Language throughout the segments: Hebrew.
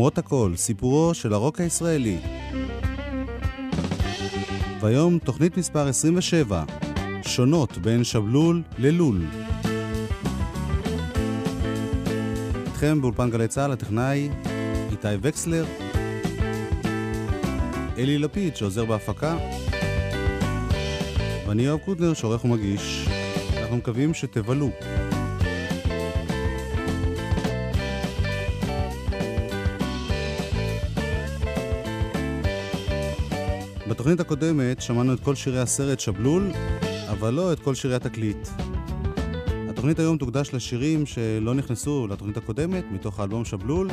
ולמרות הכל, סיפורו של הרוק הישראלי. והיום תוכנית מספר 27, שונות בין שבלול ללול. איתכם באולפן גלי צה"ל, הטכנאי איתי וקסלר, אלי לפיד שעוזר בהפקה, ואני יואב קוטנר שעורך ומגיש. אנחנו מקווים שתבלו. בתוכנית הקודמת שמענו את כל שירי הסרט שבלול, אבל לא את כל שירי התקליט. התוכנית היום תוקדש לשירים שלא נכנסו לתוכנית הקודמת, מתוך האלבום שבלול,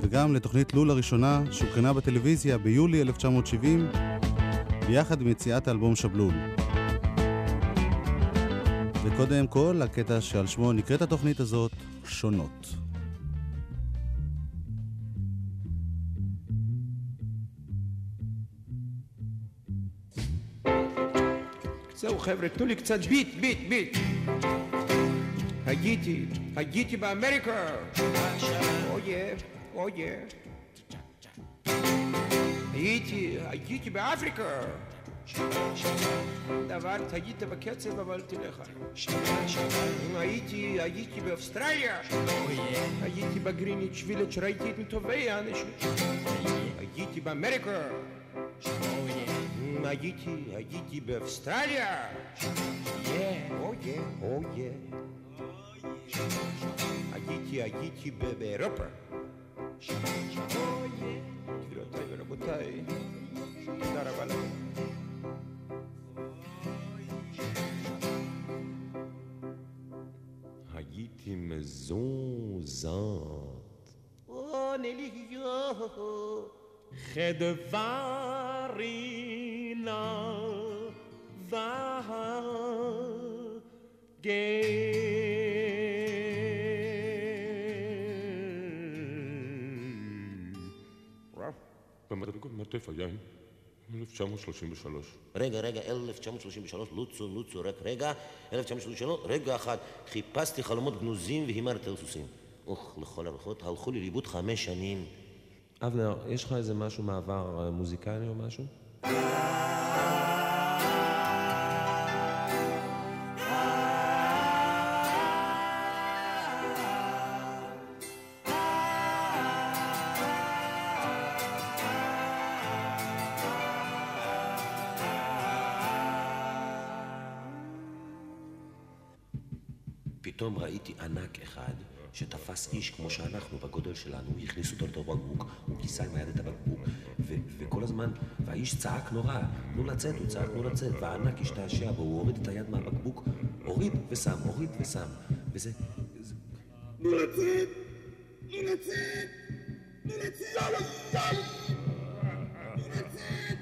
וגם לתוכנית לול הראשונה שהוקרנה בטלוויזיה ביולי 1970, ביחד עם יציאת האלבום שבלול. וקודם כל, הקטע שעל שמו נקראת התוכנית הזאת, שונות. זהו חבר'ה, תנו לי קצת ביט, ביט, ביט. הייתי, הייתי באמריקה. אויה, אויה. הייתי, הייתי באפריקה. דבר, היית בקצב אבל תלך. הייתי, הייתי באוסטרליה. הייתי בגריניץ' וילג' ראיתי את מטובי האנשים. הייתי באמריקה. הייתי, הייתי באוסטרליה. אויה, אויה. הייתי, הייתי באירופה. גבירותיי ורבותיי, תודה רבה לכם. הייתי במרתף היה 1933. רגע, רגע, 1933, לוצו, לוצו, רק רגע, 1933, רגע אחד, חיפשתי חלומות גנוזים והימרתי על סוסים. אוח, לכל הרוחות, הלכו לי לאיבוד חמש שנים. אבנר, יש לך איזה משהו מעבר אה, מוזיקלי או משהו? שתפס איש כמו שאנחנו, בגודל שלנו, הכניס אותו לתוך בקבוק, הוא כיסה עם היד את הבקבוק, ו- וכל הזמן, והאיש צעק נורא, תנו לצאת, הוא צעק תנו לצאת, והענק השתעשע בו, הוא הוריד את היד מהבקבוק, הוריד ושם, הוריד ושם, וזה... זה... תנו לצאת! תנו לצאת! תנו לצאת! תנו לצאת! תנו לצאת!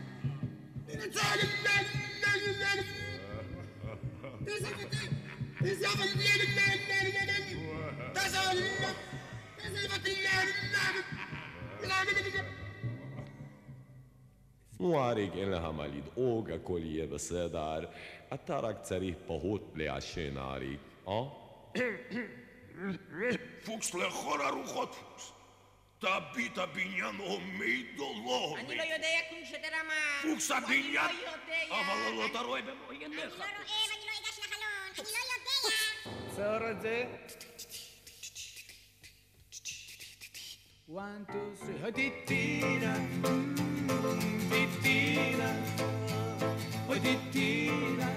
נו אריק, אין לך מה לדאוג, הכל יהיה בסדר. אתה רק צריך פחות לעשן, אריק, אה? פוקס לכל הרוחות פוקס. תביט הבניין עומד או לא עומד. אני לא יודע כלום שתראה מה... פוקס הבניין. אני. אבל לא אתה רואה במו אני עיניך. לא רואה ואני לא אגש לחלון. אני לא יודע. עצור את זה. One, two, three, oh, titina, titina, oh, titina,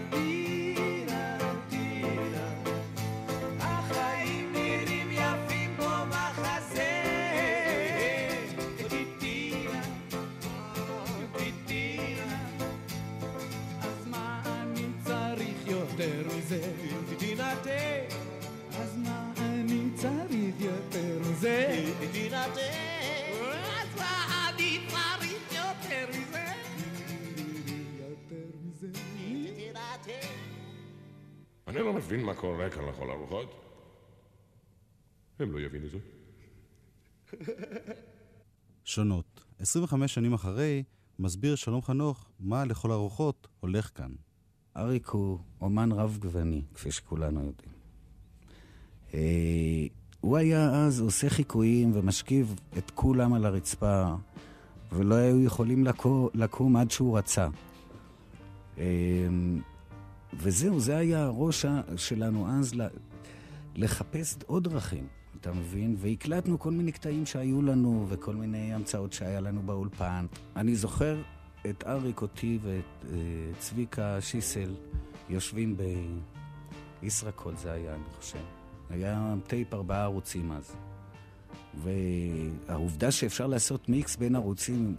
אני לא מבין מה קורה כאן לכל הרוחות. הם לא יבינו זאת. שונות. 25 שנים אחרי, מסביר שלום חנוך מה לכל הרוחות הולך כאן. אריק הוא אומן רב גווני, כפי שכולנו יודעים. אה, הוא היה אז עושה חיקויים ומשכיב את כולם על הרצפה, ולא היו יכולים לקום, לקום עד שהוא רצה. אמ, וזהו, זה היה הראש שלנו אז לחפש עוד דרכים, אתה מבין? והקלטנו כל מיני קטעים שהיו לנו וכל מיני המצאות שהיה לנו באולפן. אני זוכר את אריק, אותי ואת אה, צביקה שיסל יושבים בישראקול, זה היה, אני חושב. היה טייפ ארבעה ערוצים אז. והעובדה שאפשר לעשות מיקס בין ערוצים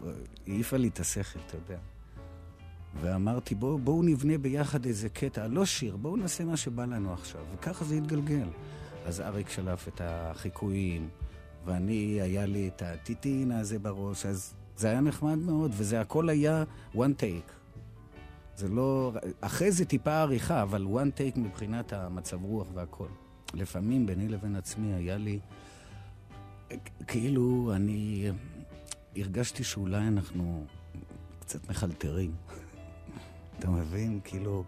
העיפה לי את השכל, אתה יודע. ואמרתי, בואו בוא נבנה ביחד איזה קטע, לא שיר, בואו נעשה מה שבא לנו עכשיו. וככה זה התגלגל. אז אריק שלף את החיקויים, ואני, היה לי את הטיטין הזה בראש, אז זה היה נחמד מאוד, וזה הכל היה one take. זה לא... אחרי זה טיפה עריכה, אבל one take מבחינת המצב רוח והכל. לפעמים ביני לבין עצמי היה לי... כאילו, אני הרגשתי שאולי אנחנו קצת מחלטרים. אתה מבין? כאילו,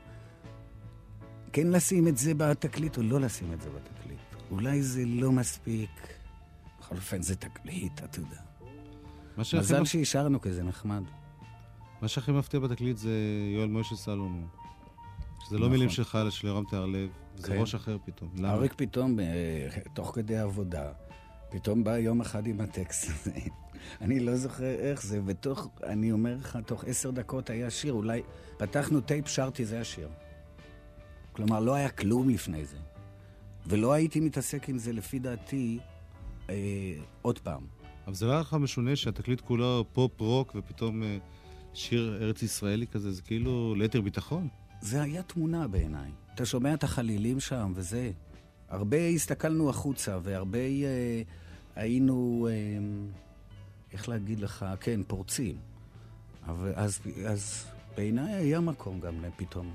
כן לשים את זה בתקליט או לא לשים את זה בתקליט. אולי זה לא מספיק. בכל אופן, זה תקליט, אתה יודע. מזל מפ... שהשארנו כזה נחמד. מה שהכי מפתיע בתקליט זה יואל מוישה סלומון. שזה לא נכון. מילים שלך, אלא של יורם תיארלב, זה כן. ראש אחר פתאום. למה? אריק פתאום, אה, תוך כדי עבודה, פתאום בא יום אחד עם הטקסט הזה. אני לא זוכר איך זה, ותוך, אני אומר לך, תוך עשר דקות היה שיר, אולי פתחנו טייפ, שרתי, זה השיר. כלומר, לא היה כלום לפני זה. ולא הייתי מתעסק עם זה, לפי דעתי, אה, עוד פעם. אבל זה לא היה לך משונה שהתקליט כולו פופ-רוק ופתאום אה, שיר ארץ ישראלי כזה, זה כאילו ליתר ביטחון? זה היה תמונה בעיניי. אתה שומע את החלילים שם וזה. הרבה הסתכלנו החוצה והרבה אה, היינו, אה, איך להגיד לך, כן, פורצים. אבל אז, אז בעיניי היה מקום גם פתאום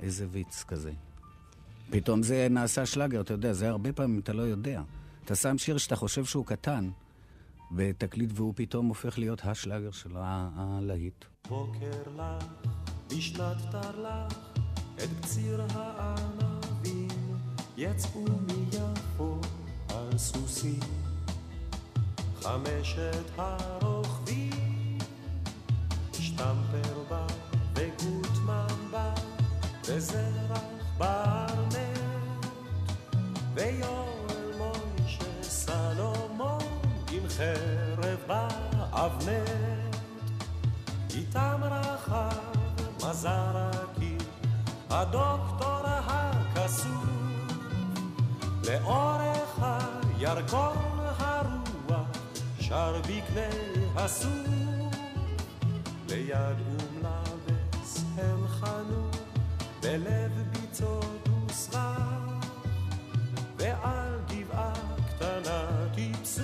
איזה ויץ כזה. פתאום זה נעשה שלאגר, אתה יודע, זה הרבה פעמים אתה לא יודע. אתה שם שיר שאתה חושב שהוא קטן, בתקליט והוא פתאום הופך להיות השלאגר של הלהיט. בוקר לך, בשנת תרל"ח, את קציר הענבים, יצאו מיפו על סוסים. חמשת הרוכבים, שטמפר בא וגוטמן בא, וזרח ברנט, ויואל מוישה סלומון עם חרב באבנט. איתם רחב מזרקי, הדוקטור הכסוף, לאורך הירקון שר בקנה הסוף, ליד אומלבס הם חנו בלב ביצות וסרח, ועל גבעה קטנה טיפסו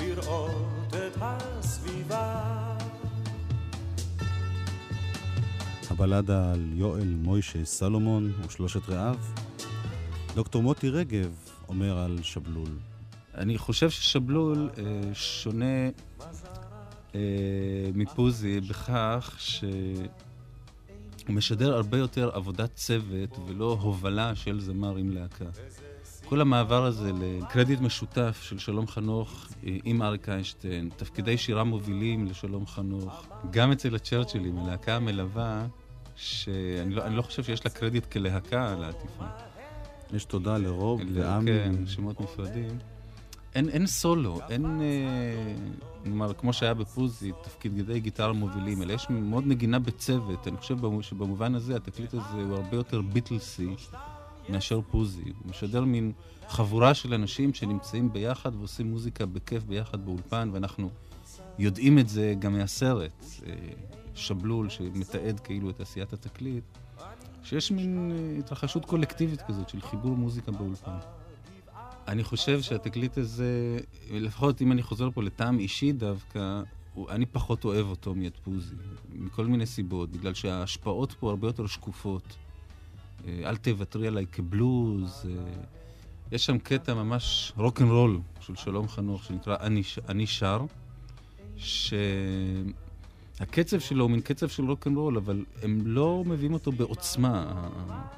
לראות את הסביבה. הבלדה על יואל מוישה סלומון ושלושת רעיו. דוקטור מוטי רגב אומר על שבלול. אני חושב ששבלול אה, שונה אה, מפוזי בכך ש... הוא משדר הרבה יותר עבודת צוות ולא הובלה של זמר עם להקה. כל המעבר הזה לקרדיט משותף של שלום חנוך אה, עם אריק איינשטיין, תפקידי שירה מובילים לשלום חנוך, גם אצל הצ'רצ'ילים, הלהקה המלווה, שאני לא, לא חושב שיש לה קרדיט כלהקה על העטיפה. יש תודה לרוב ועמי. כן, שמות נפרדים. אין, אין סולו, אין, אה, נאמר, כמו שהיה בפוזי, תפקידי גיטרה מובילים, אלא יש מאוד נגינה בצוות. אני חושב שבמובן הזה התקליט הזה הוא הרבה יותר ביטלסי מאשר פוזי. הוא משדר מין חבורה של אנשים שנמצאים ביחד ועושים מוזיקה בכיף ביחד באולפן, ואנחנו יודעים את זה גם מהסרט, אה, שבלול שמתעד כאילו את עשיית התקליט, שיש מין אה, התרחשות קולקטיבית כזאת של חיבור מוזיקה באולפן. אני חושב שהתקליט הזה, לפחות אם אני חוזר פה לטעם אישי דווקא, אני פחות אוהב אותו מיד פוזי, מכל מיני סיבות, בגלל שההשפעות פה הרבה יותר שקופות. אה, אל תוותרי עליי כבלוז. אה, יש שם קטע ממש רוק אנד רול של שלום חנוך, שנקרא אני, אני שר, שהקצב שלו הוא מין קצב של רוק אנד רול, אבל הם לא מביאים אותו בעוצמה.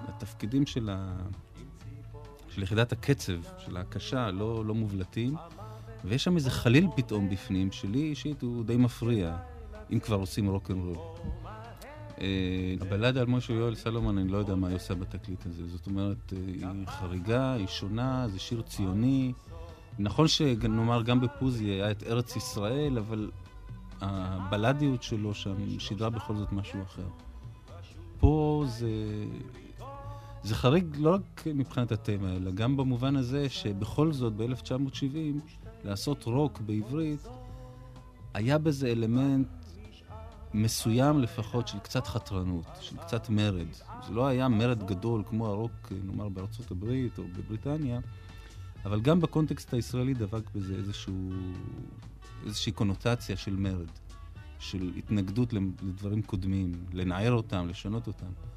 התפקידים של ה... של יחידת הקצב, של ההקשה, לא, לא מובלטים, ויש שם איזה חליל פתאום בפנים, שלי אישית הוא די מפריע, אם כבר עושים רוקנרול. אה, הבלדה על משה יואל סלומון, אני לא יודע מה היא עושה בתקליט הזה. זאת אומרת, אה, היא חריגה, היא שונה, זה שיר ציוני. נכון שנאמר, גם בפוזי היה את ארץ ישראל, אבל הבלדיות שלו שם שידרה בכל זאת משהו אחר. פה זה... זה חריג לא רק מבחינת התמה, אלא גם במובן הזה שבכל זאת ב-1970 לעשות רוק בעברית, היה בזה אלמנט מסוים לפחות של קצת חתרנות, של קצת מרד. זה לא היה מרד גדול כמו הרוק, נאמר, בארצות הברית או בבריטניה, אבל גם בקונטקסט הישראלי דבק בזה איזשהו, איזושהי קונוטציה של מרד, של התנגדות לדברים קודמים, לנער אותם, לשנות אותם.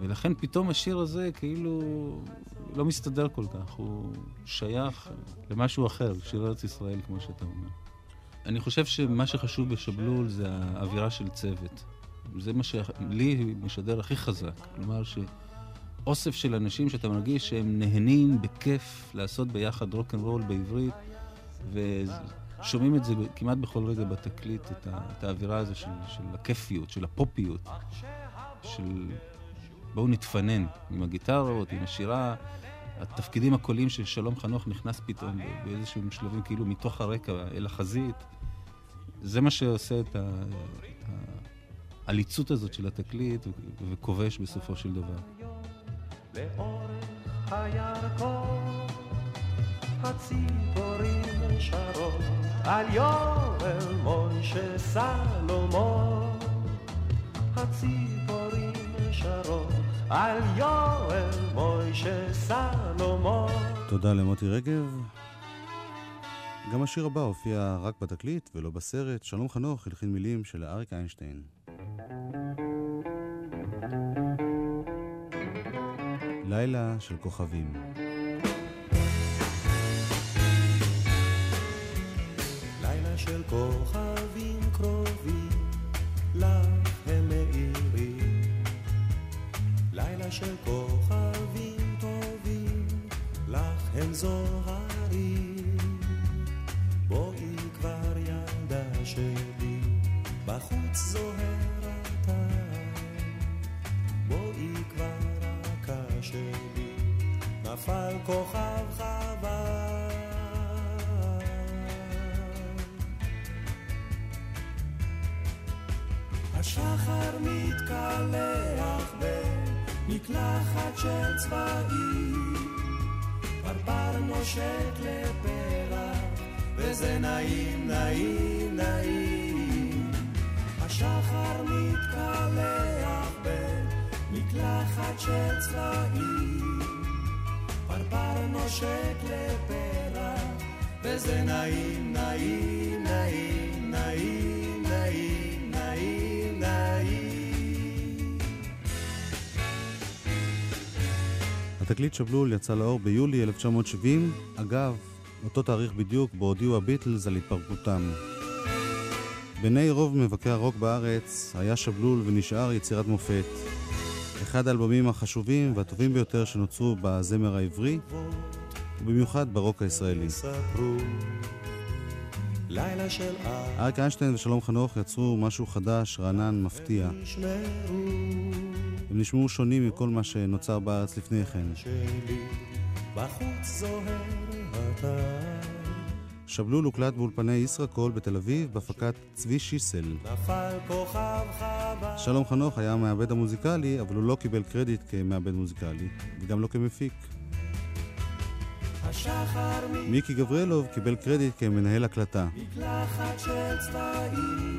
ולכן פתאום השיר הזה כאילו לא מסתדר כל כך, הוא שייך למשהו אחר, שיר ארץ ישראל, כמו שאתה אומר. אני חושב שמה שחשוב בשבלול זה האווירה של צוות. זה מה שלי משדר הכי חזק. כלומר, שאוסף של אנשים שאתה מרגיש שהם נהנים בכיף לעשות ביחד רוקנרול בעברית, ושומעים את זה כמעט בכל רגע בתקליט, את, ה, את האווירה הזו של, של הכיפיות, של הפופיות, של בואו נתפנן עם הגיטרות, עם השירה. התפקידים הקוליים של שלום חנוך נכנס פתאום באיזשהו שלבים כאילו מתוך הרקע אל החזית. זה מה שעושה את העליצות הזאת של התקליט וכובש בסופו של דבר. לאורך הירקון הציפורים שרות על יורל מוישה סלומון הציפורים שרות על יורל מוישה סלומון תודה למוטי רגב. גם השיר הבא הופיע רק בתקליט ולא בסרט. שלום חנוך הלחין מילים של אריק איינשטיין. לילה של כוכבים. לילה של כוכבים קרובים, לך של כוכבים טובים, לך הם זוהרים. בואי כבר ילדה שלי, בחוץ זוהר אתה. בואי כבר רכה שלי, נפל כוכב חבל. השחר מתקלח במקלחת של צבעים, פרפר נושק לפרח וזה נעים, נעים, נעים. השחר מתקלח במקלחת של צבעים, פרפר נושק לפרח, וזה נעים, נעים, נעים, נעים, התקליט שבלול יצא לאור ביולי 1970. אגב, אותו תאריך בדיוק בו הודיעו הביטלס על התפרקותם. בעיני רוב מבקרי הרוק בארץ היה שבלול ונשאר יצירת מופת. אחד האלבומים החשובים והטובים ביותר שנוצרו בזמר העברי, ובמיוחד ברוק הישראלי. אריק איינשטיין ושלום חנוך יצרו משהו חדש, רענן, מפתיע. הם נשמעו שונים מכל מה שנוצר בארץ לפני כן. שבלול הוקלט באולפני ישראקול בתל אביב בהפקת צבי שיסל. שלום חנוך היה המעבד המוזיקלי, אבל הוא לא קיבל קרדיט כמעבד מוזיקלי, וגם לא כמפיק. מיקי גבריאלוב קיבל קרדיט כמנהל הקלטה.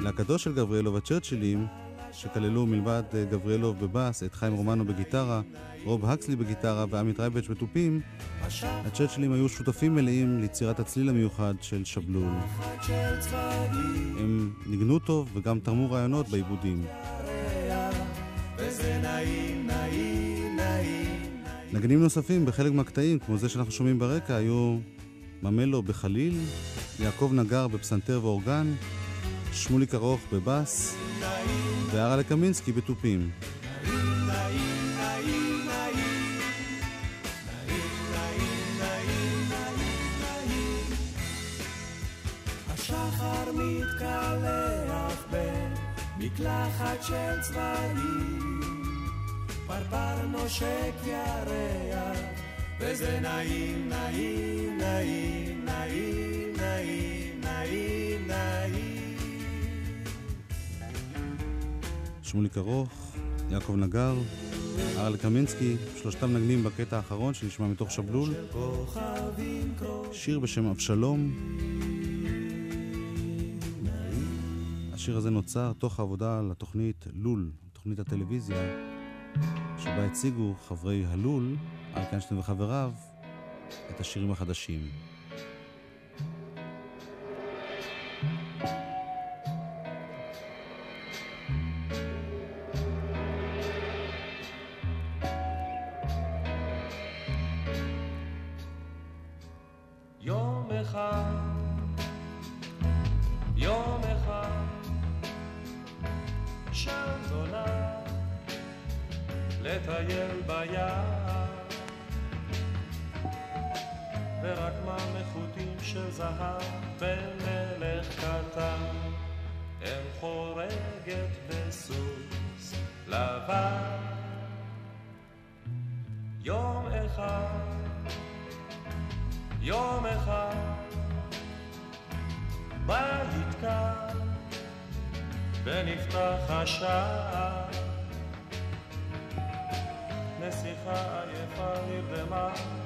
להקתו של גבריאלוב הצ'רצ'ילים שכללו מלבד אה, גבריאלוב בבאס, את חיים רומנו בגיטרה, רוב הקסלי בגיטרה ועמית רייבץ' בתופים, הצ'רצ'ילים היו שותפים מלאים ליצירת הצליל המיוחד של שבלול. הם ניגנו טוב וגם תרמו רעיונות בעיבודים. נגנים נוספים בחלק מהקטעים, כמו זה שאנחנו שומעים ברקע, היו ממלו בחליל, יעקב נגר בפסנתר ואורגן, שמוליק ארוך בבאס, והרה לקמינסקי בתופים. מקלחת של צבעים פרפר נושק ירח, וזה נעים, נעים, נעים, נעים, נעים, נעים, נעים. שמוליק ארוך, יעקב נגר, ארל קמינסקי, שלושתם נגנים בקטע האחרון שנשמע מתוך שבלול. שיר בשם אבשלום. השיר הזה נוצר תוך העבודה על התוכנית לול, תוכנית הטלוויזיה, שבה הציגו חברי הלול, אריק איינשטיין וחבריו, את השירים החדשים.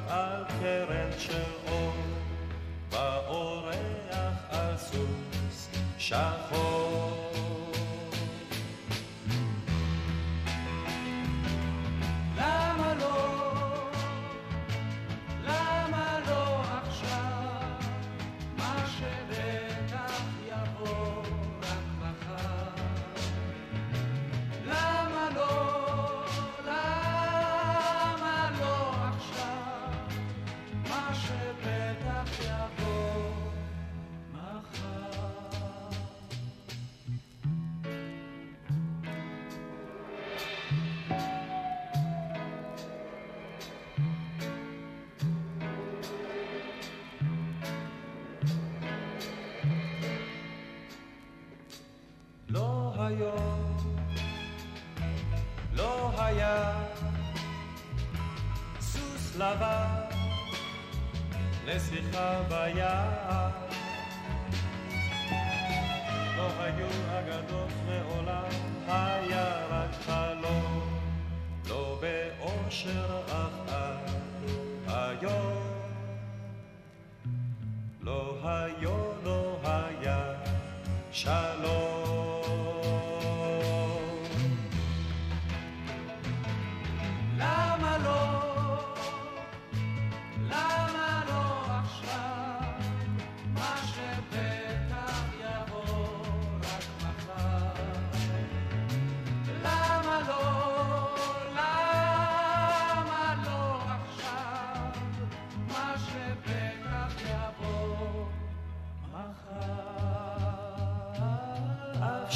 על קרן של אור באורח על סוס שחור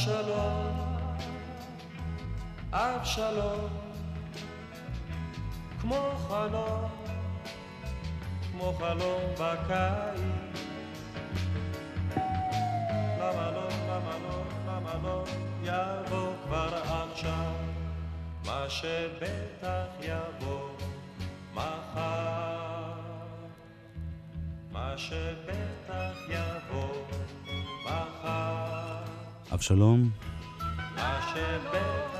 אבשלום, אבשלום, כמו חלום, כמו חלום בקיץ. למה לא, למה לא, למה לא, יבוא כבר עכשיו, מה שבטח יבוא מחר. מה שבטח יבוא. אבשלום,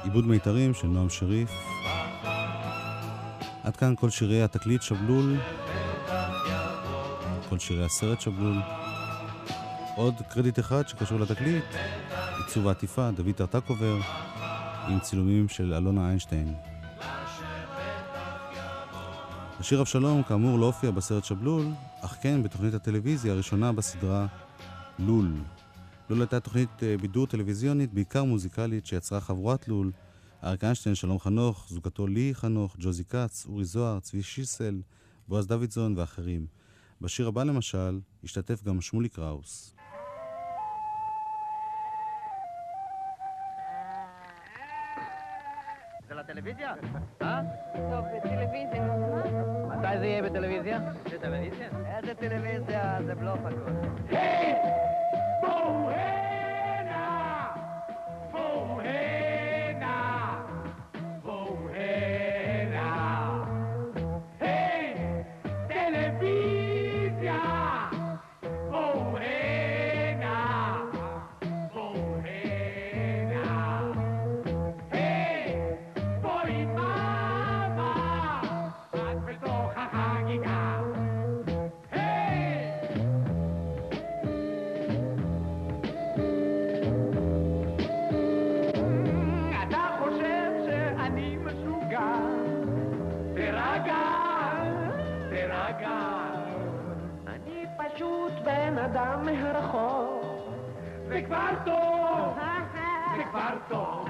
עיבוד מיתרים של נועם שריף. עד כאן כל שירי התקליט שבלול, כל שירי הסרט שבלול. עוד קרדיט אחד שקשור לתקליט, עיצוב העטיפה, דוד טרטקובר, עם צילומים של אלונה איינשטיין. השיר אבשלום כאמור לא הופיע בסרט שבלול, אך כן בתוכנית הטלוויזיה הראשונה בסדרה לול. לול הייתה תוכנית אה, בידור טלוויזיונית, בעיקר מוזיקלית, שיצרה חבורת לול, אריק איינשטיין, שלום חנוך, זוגתו לי חנוך, ג'וזי כץ, אורי זוהר, צבי שיסל, בועז דוידזון ואחרים. בשיר הבא למשל, השתתף גם שמולי קראוס. זה לטלוויזיה? אה? טוב, בטלוויזיה. מתי זה יהיה בטלוויזיה? זה טלוויזיה? איזה טלוויזיה? זה בלוף הכל. בואו, היי! וכבר טוב! כבר טוב!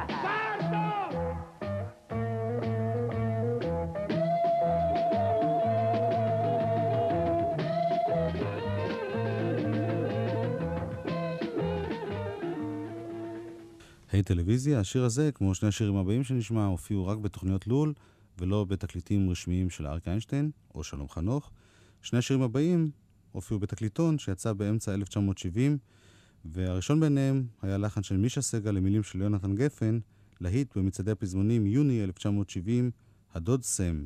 היי טלוויזיה, השיר הזה, כמו שני השירים הבאים שנשמע, הופיעו רק בתוכניות לול ולא בתקליטים רשמיים של אריק איינשטיין או שלום חנוך. שני השירים הבאים הופיעו בתקליטון שיצא באמצע 1970, והראשון ביניהם היה לחן של מישה סגל למילים של יונתן גפן, להיט במצעדי הפזמונים יוני 1970, הדוד סם.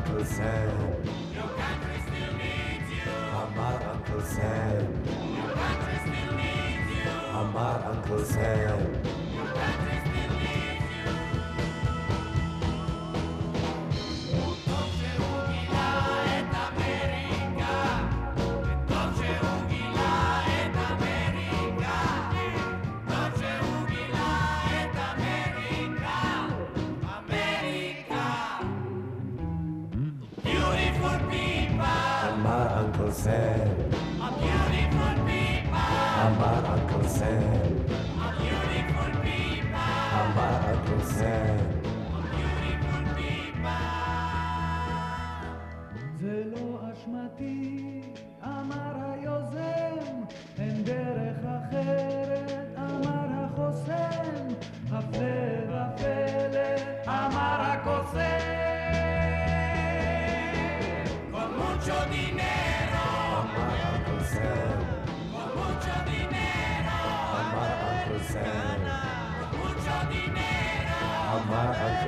Uncle Sam. Your country still needs you. Our Uncle Sam. Your country still needs you. Our Uncle Sam. A beautiful people. I'm my A beautiful people. I'm.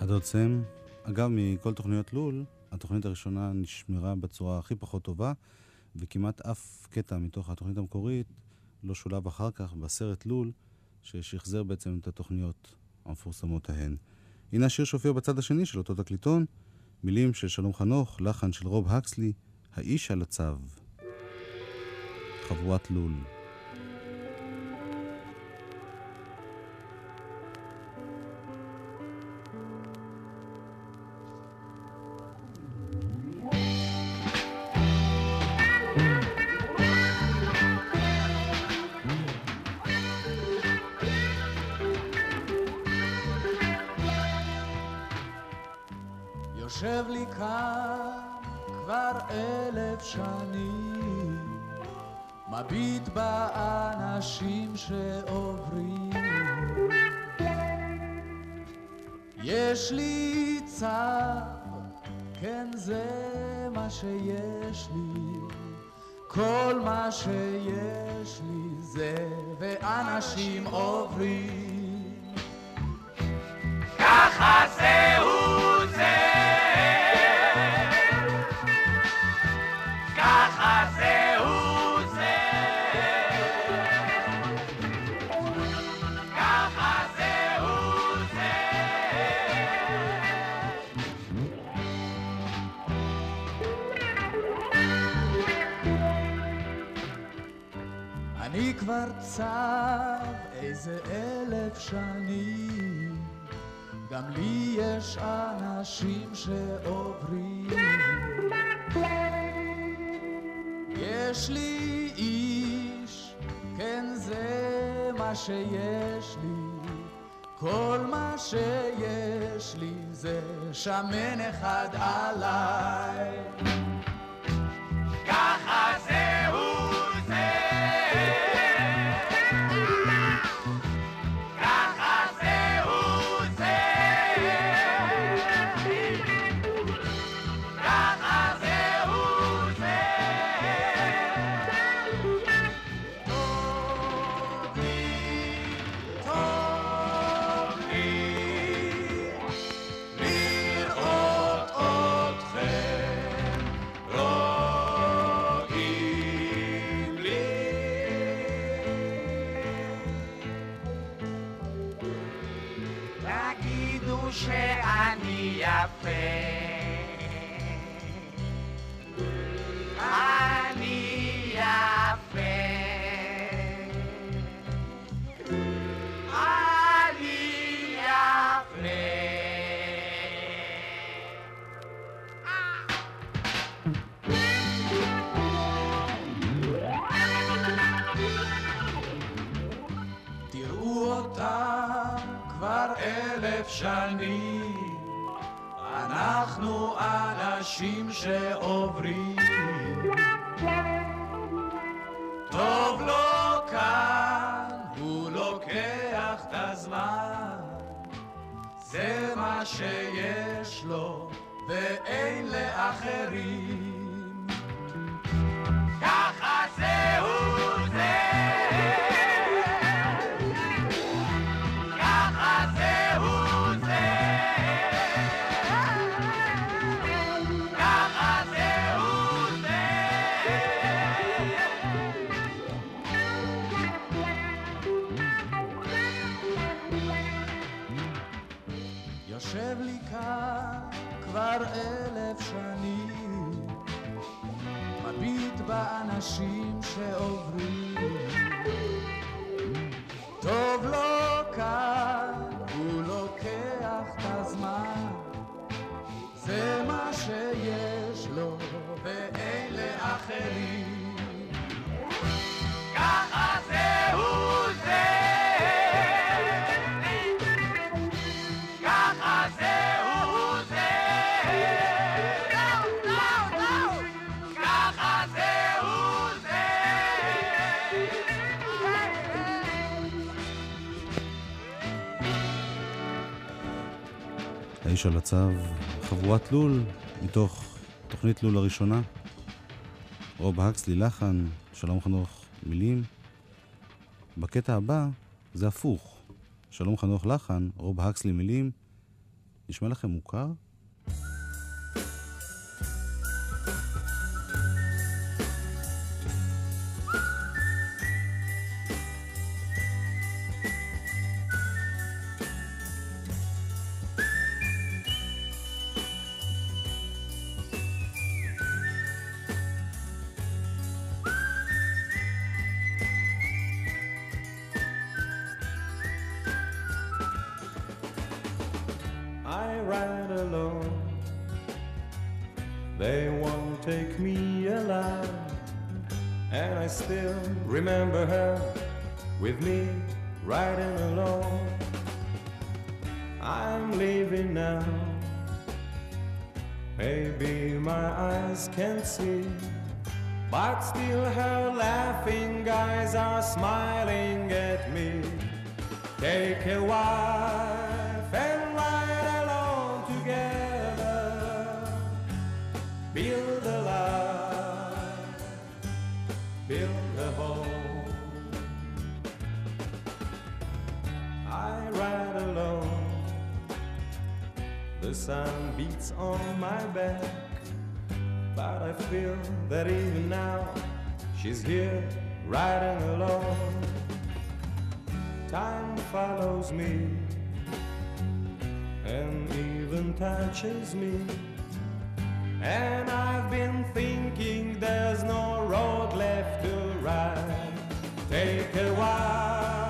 הדוד סם, אגב, מכל תוכניות לול, התוכנית הראשונה נשמרה בצורה הכי פחות טובה, וכמעט אף קטע מתוך התוכנית המקורית לא שולב אחר כך בסרט לול, ששחזר בעצם את התוכניות המפורסמות ההן. הנה השיר שהופיע בצד השני של אותו תקליטון, מילים של שלום חנוך, לחן של רוב הקסלי, האיש על הצו. חבורת לול. אני כבר צב איזה אלף שנים, גם לי יש אנשים שעוברים. יש לי איש, כן זה מה שיש לי, כל מה שיש לי זה שמן אחד עליי. ככה אנשים שעוברים. טוב לו כאן, הוא לוקח את הזמן, זה מה שיש לו ואין לאחרים. ככה she האיש על הצו, חבורת לול, מתוך תוכנית לול הראשונה. רוב הקסלי לחן, שלום חנוך מילים. בקטע הבא זה הפוך. שלום חנוך לחן, רוב הקסלי מילים. נשמע לכם מוכר? Still remember her with me riding along. I'm leaving now. Maybe my eyes can't see. But still her laughing eyes are smiling at me. Take a wife The sun beats on my back. But I feel that even now she's here riding alone. Time follows me and even touches me. And I've been thinking there's no road left to ride. Take a wife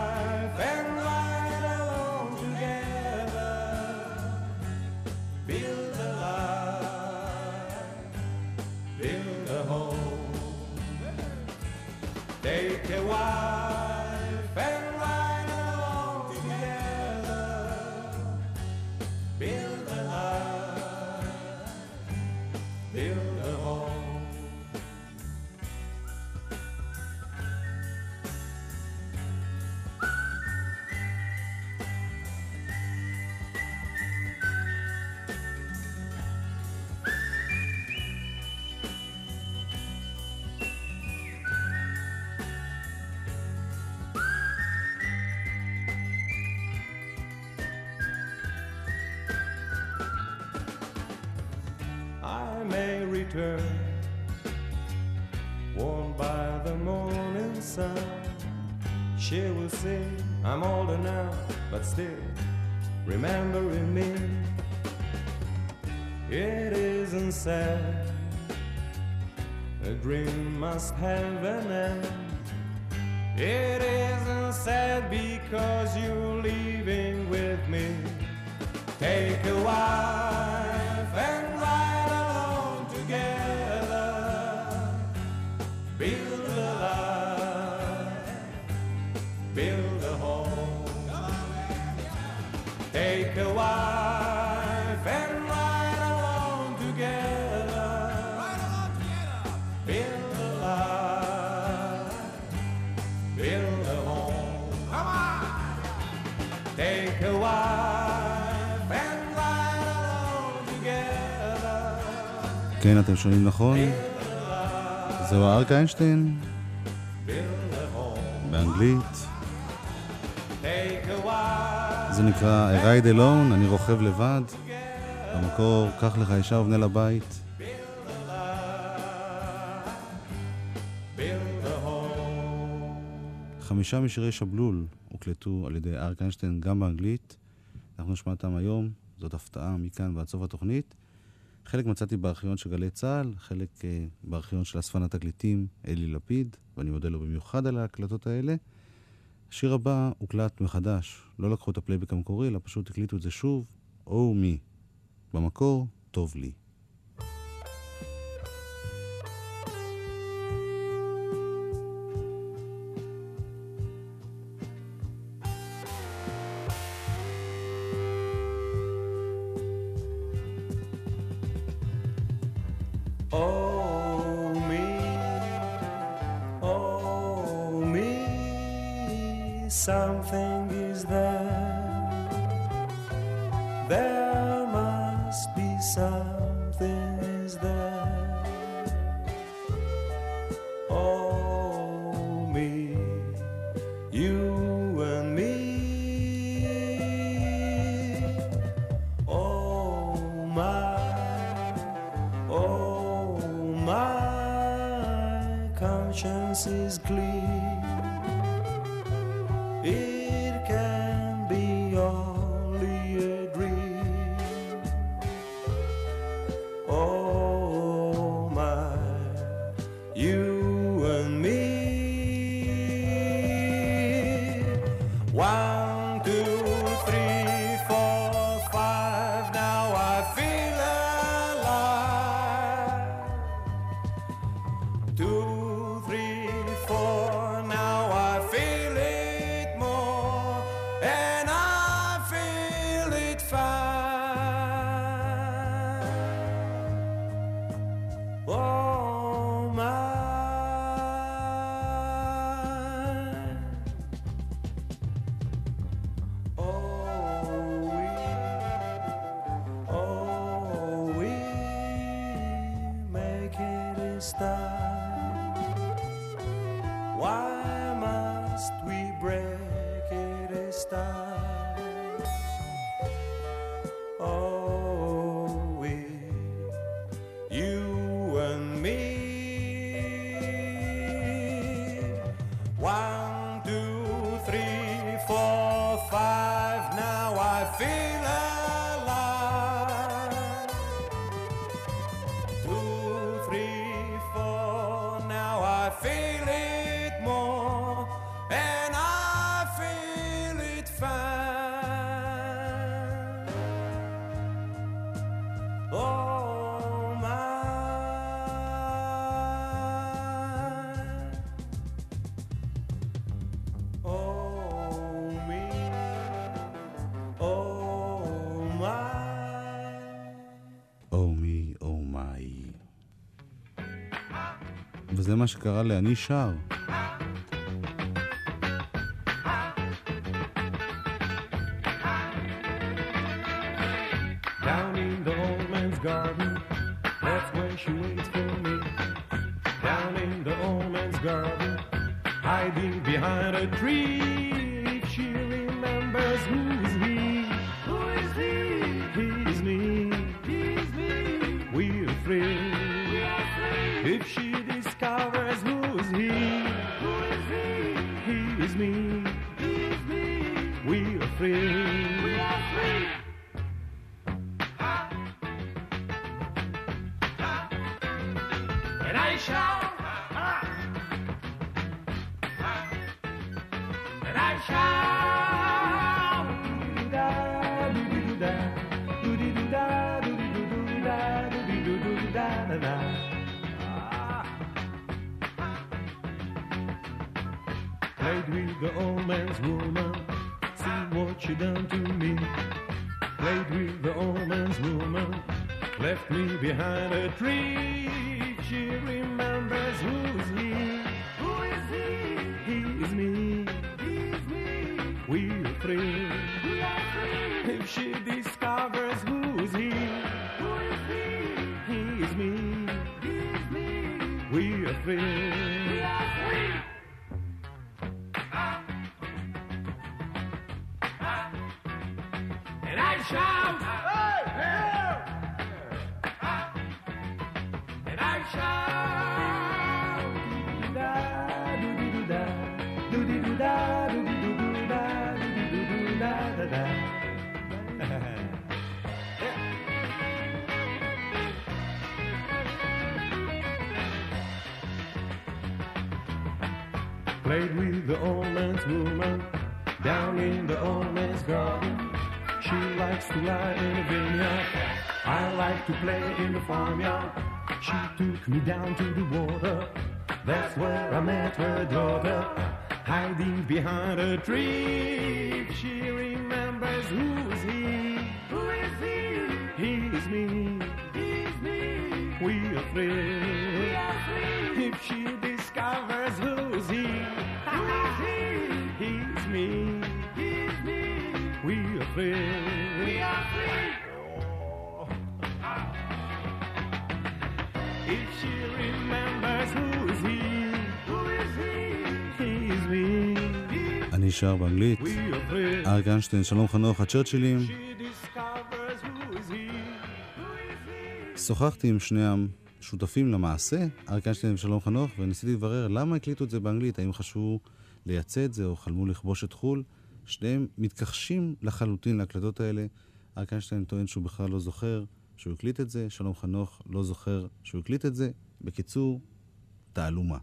I'm older now, but still remembering me. It isn't sad, a dream must have an end. It isn't sad because you're leaving with me. Take a wife כן, אתם שומעים נכון? זהו אריק איינשטיין, באנגלית. זה נקרא I ride alone, אני רוכב לבד. במקור, קח לך אישה ובנה לבית. חמישה משירי שבלול הוקלטו על ידי אריק איינשטיין גם באנגלית. אנחנו נשמע אותם היום, זאת הפתעה מכאן ועד סוף התוכנית. חלק מצאתי בארכיון של גלי צה"ל, חלק אה, בארכיון של אספן התקליטים אלי לפיד, ואני מודה לו במיוחד על ההקלטות האלה. השיר הבא הוקלט מחדש, לא לקחו את הפלייבק המקורי, אלא פשוט הקליטו את זה שוב, או מי. במקור, טוב לי. וזה מה שקרה לאני שר. And I shout, and I da do da, do do da, do do da, do do da da da. Played with the old man's woman, see what she done to me. Played with the old man's woman, left me behind a tree. angry. To play in the farmyard. She took me down to the water. That's where I met her daughter. Hiding behind a tree. She remembers who's he. Who is he? He's me. He's me. We are free. We are free. If she discovers who's he. Who is he? He's me. He's me. We are free. שר באנגלית. אריק איינשטיין, שלום חנוך, הצ'רצ'ילים. שוחחתי עם שני השותפים למעשה, אריק איינשטיין ושלום חנוך, וניסיתי לברר למה הקליטו את זה באנגלית, האם חשבו לייצא את זה או חלמו לכבוש את חו"ל. שניהם מתכחשים לחלוטין להקלטות האלה. אריק איינשטיין טוען שהוא בכלל לא זוכר שהוא הקליט את זה, שלום חנוך לא זוכר שהוא הקליט את זה. בקיצור, תעלומה.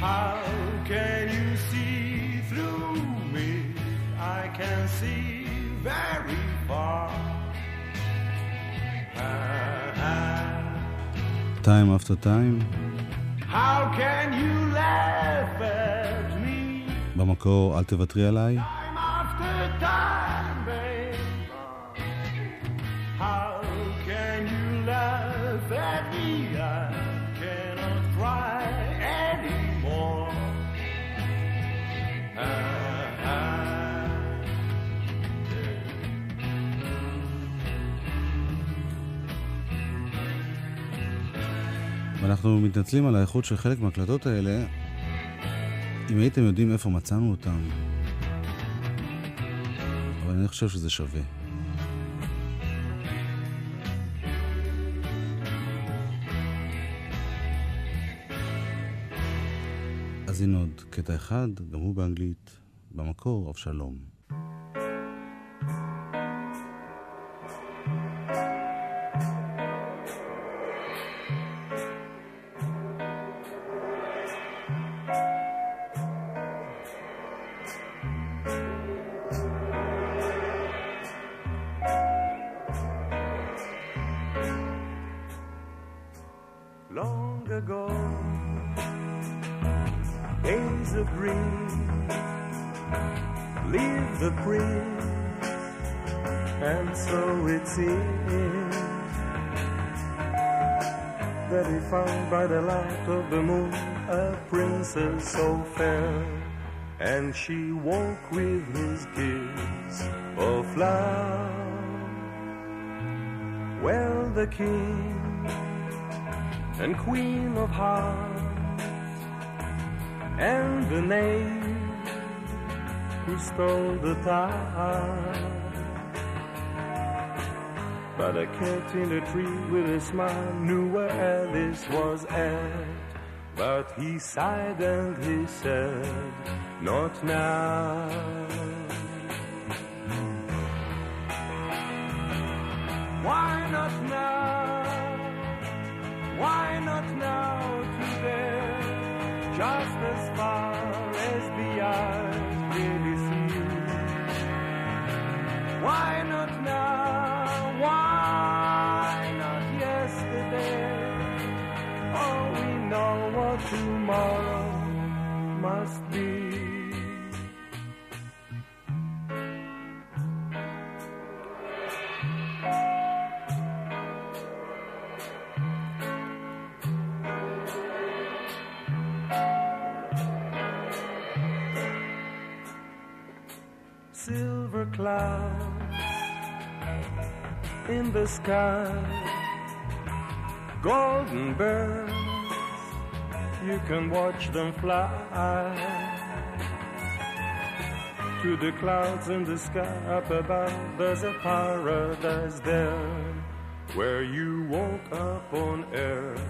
How can you see through me? I can see very far. Time after time, How can you laugh at me? במקור אל תוותרי עליי. ואנחנו מתנצלים על האיכות של חלק מההקלטות האלה. אם הייתם יודעים איפה מצאנו אותם, אבל אני חושב שזה שווה. אז הנה עוד קטע אחד, גם הוא באנגלית, במקור אבשלום. So fair, and she woke with his kiss of love. Well, the king and queen of hearts, and the knave who stole the time. But a cat in a tree with a smile knew where Alice was at. But he sighed and he said, Not now. Why not now? Why not now must be. silver clouds in the sky, golden birds, you can watch them fly to the clouds in the sky up above. There's a paradise there where you woke up on earth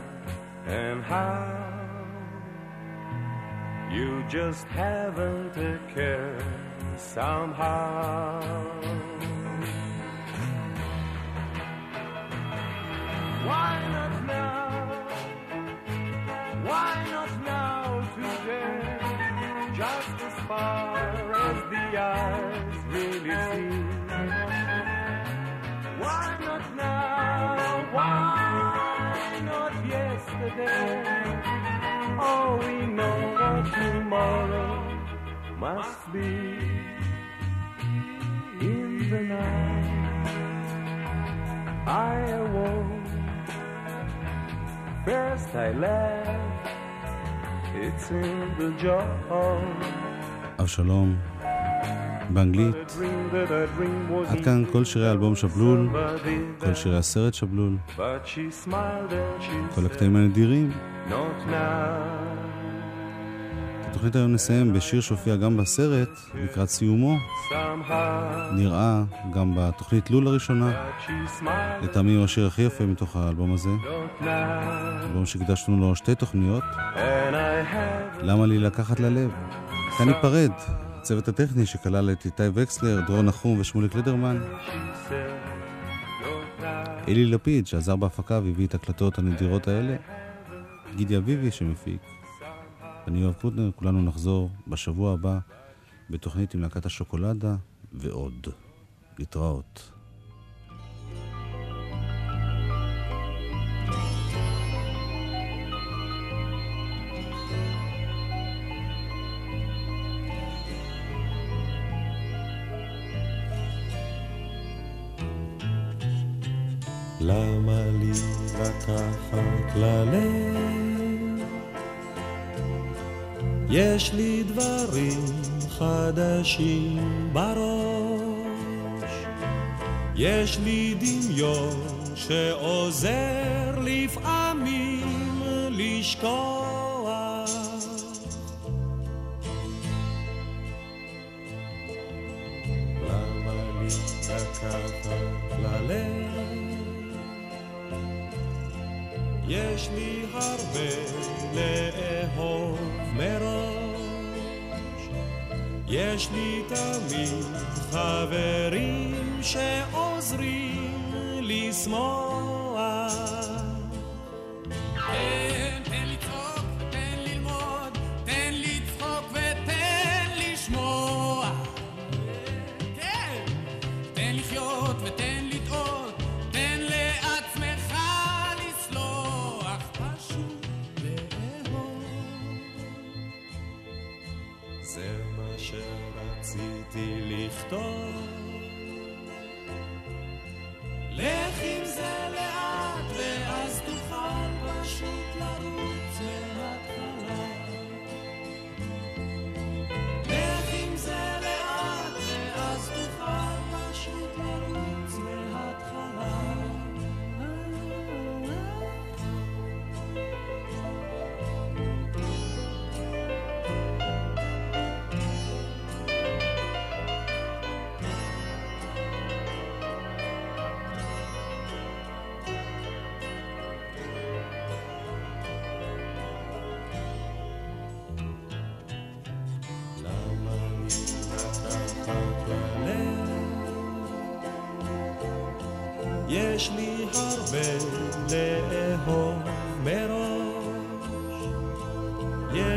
and how you just haven't a care somehow. Why not now? yesterday? Oh, we know what tomorrow must be in the night. I awoke. First I laughed. It's in the jaw. אבשלום, באנגלית. עד כאן כל שירי האלבום שבלול, כל שירי הסרט שבלול, כל הקטעים הנדירים. את התוכנית היום נסיים בשיר שהופיע גם בסרט, לקראת סיומו. נראה גם בתוכנית לול הראשונה. לטעמי הוא השיר הכי יפה מתוך האלבום הזה. אלבום שהקדשנו לו שתי תוכניות. למה לי לקחת ללב? כאן ניפרד. הצוות הטכני שכלל את איתי וקסלר, דרור נחום ושמוליק לידרמן. אלי לפיד שעזר בהפקה והביא את הקלטות הנדירות האלה. גידי אביבי שמפיק. אני יואב קוטנר, כולנו נחזור בשבוע הבא בתוכנית עם להקת השוקולדה ועוד. להתראות. למה לי לקחת ללב? יש לי דברים חדשים בראש, יש לי דמיון שעוזר לפעמים לשכוח. למה לי לקחת ללב? יש לי הרבה לאהוב מראש, יש לי תמיד חברים שעוזרים לשמוח.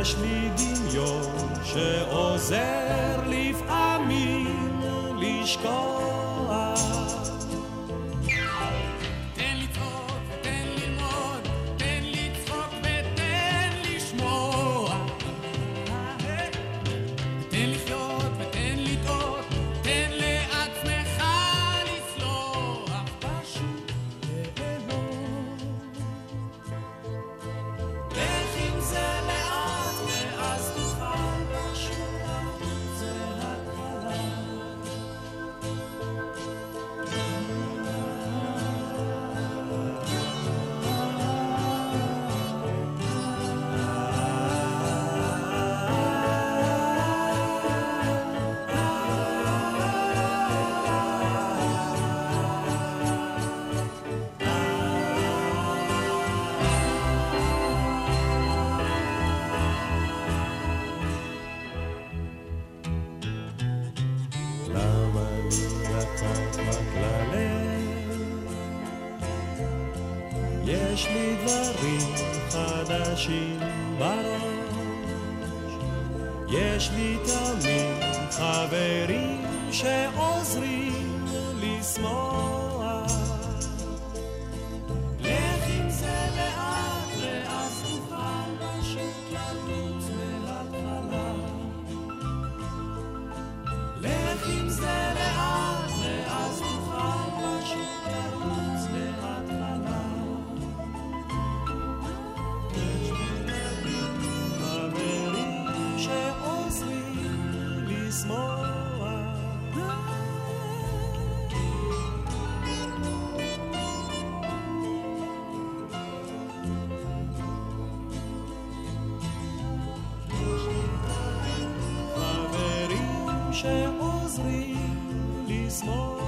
יש לי דמיון שעוזר לפעמים לשכוח. שעוזרים לשמוח.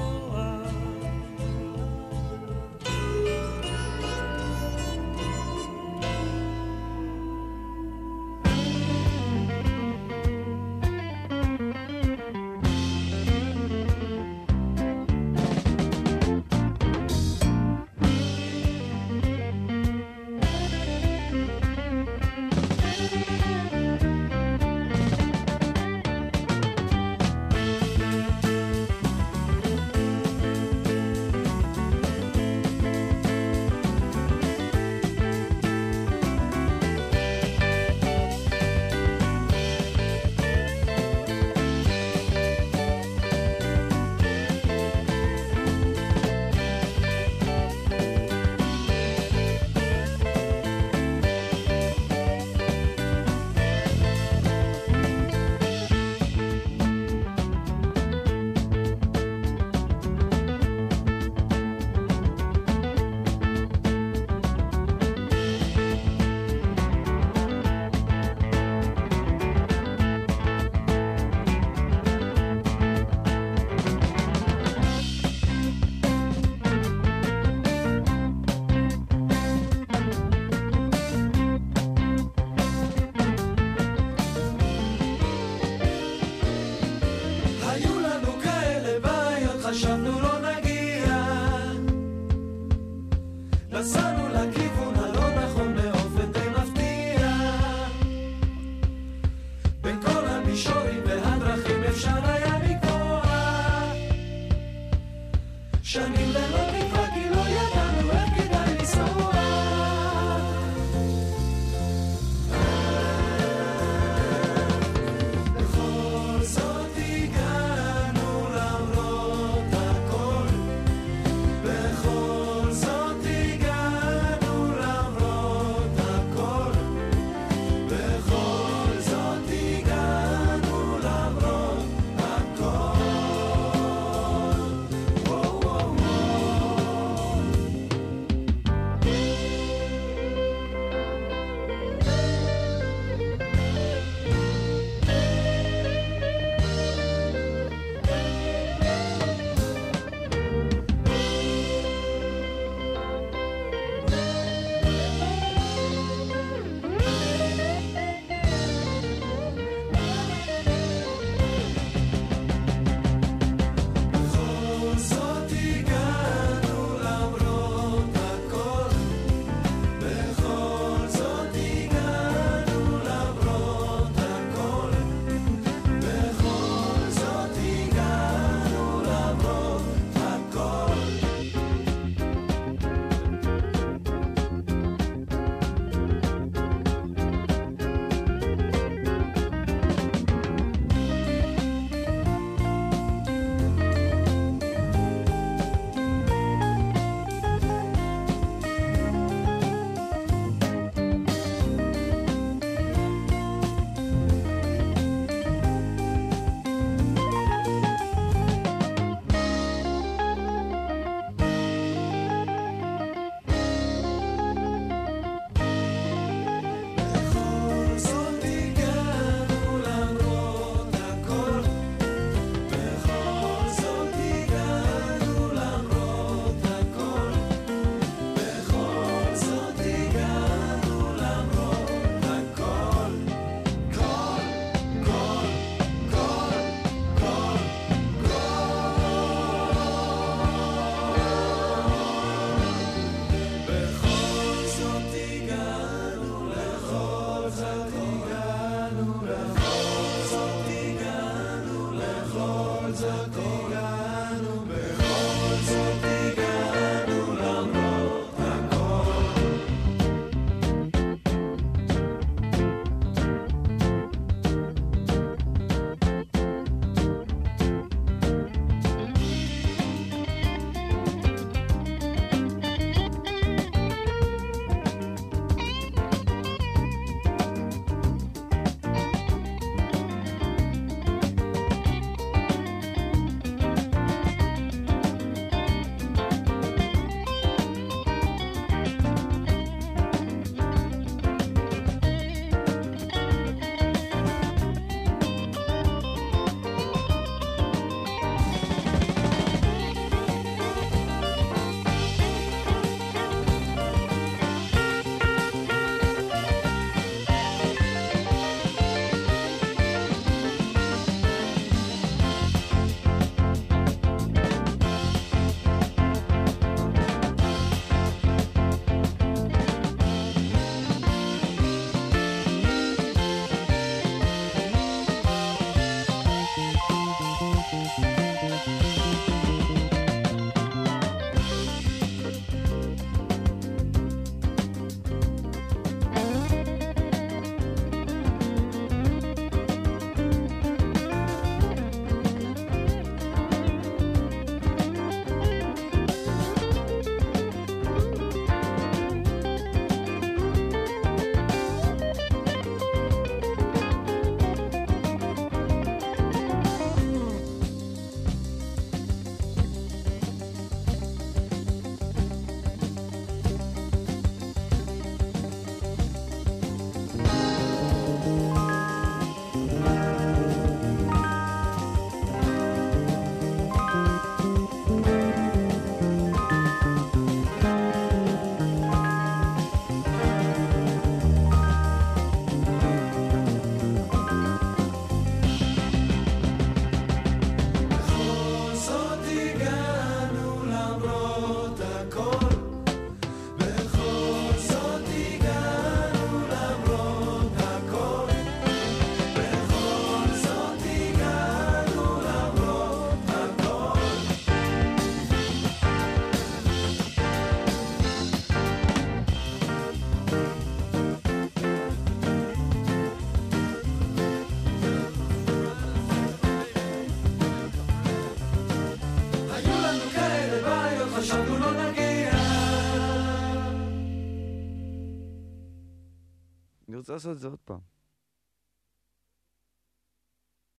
רוצה לעשות את זה עוד פעם.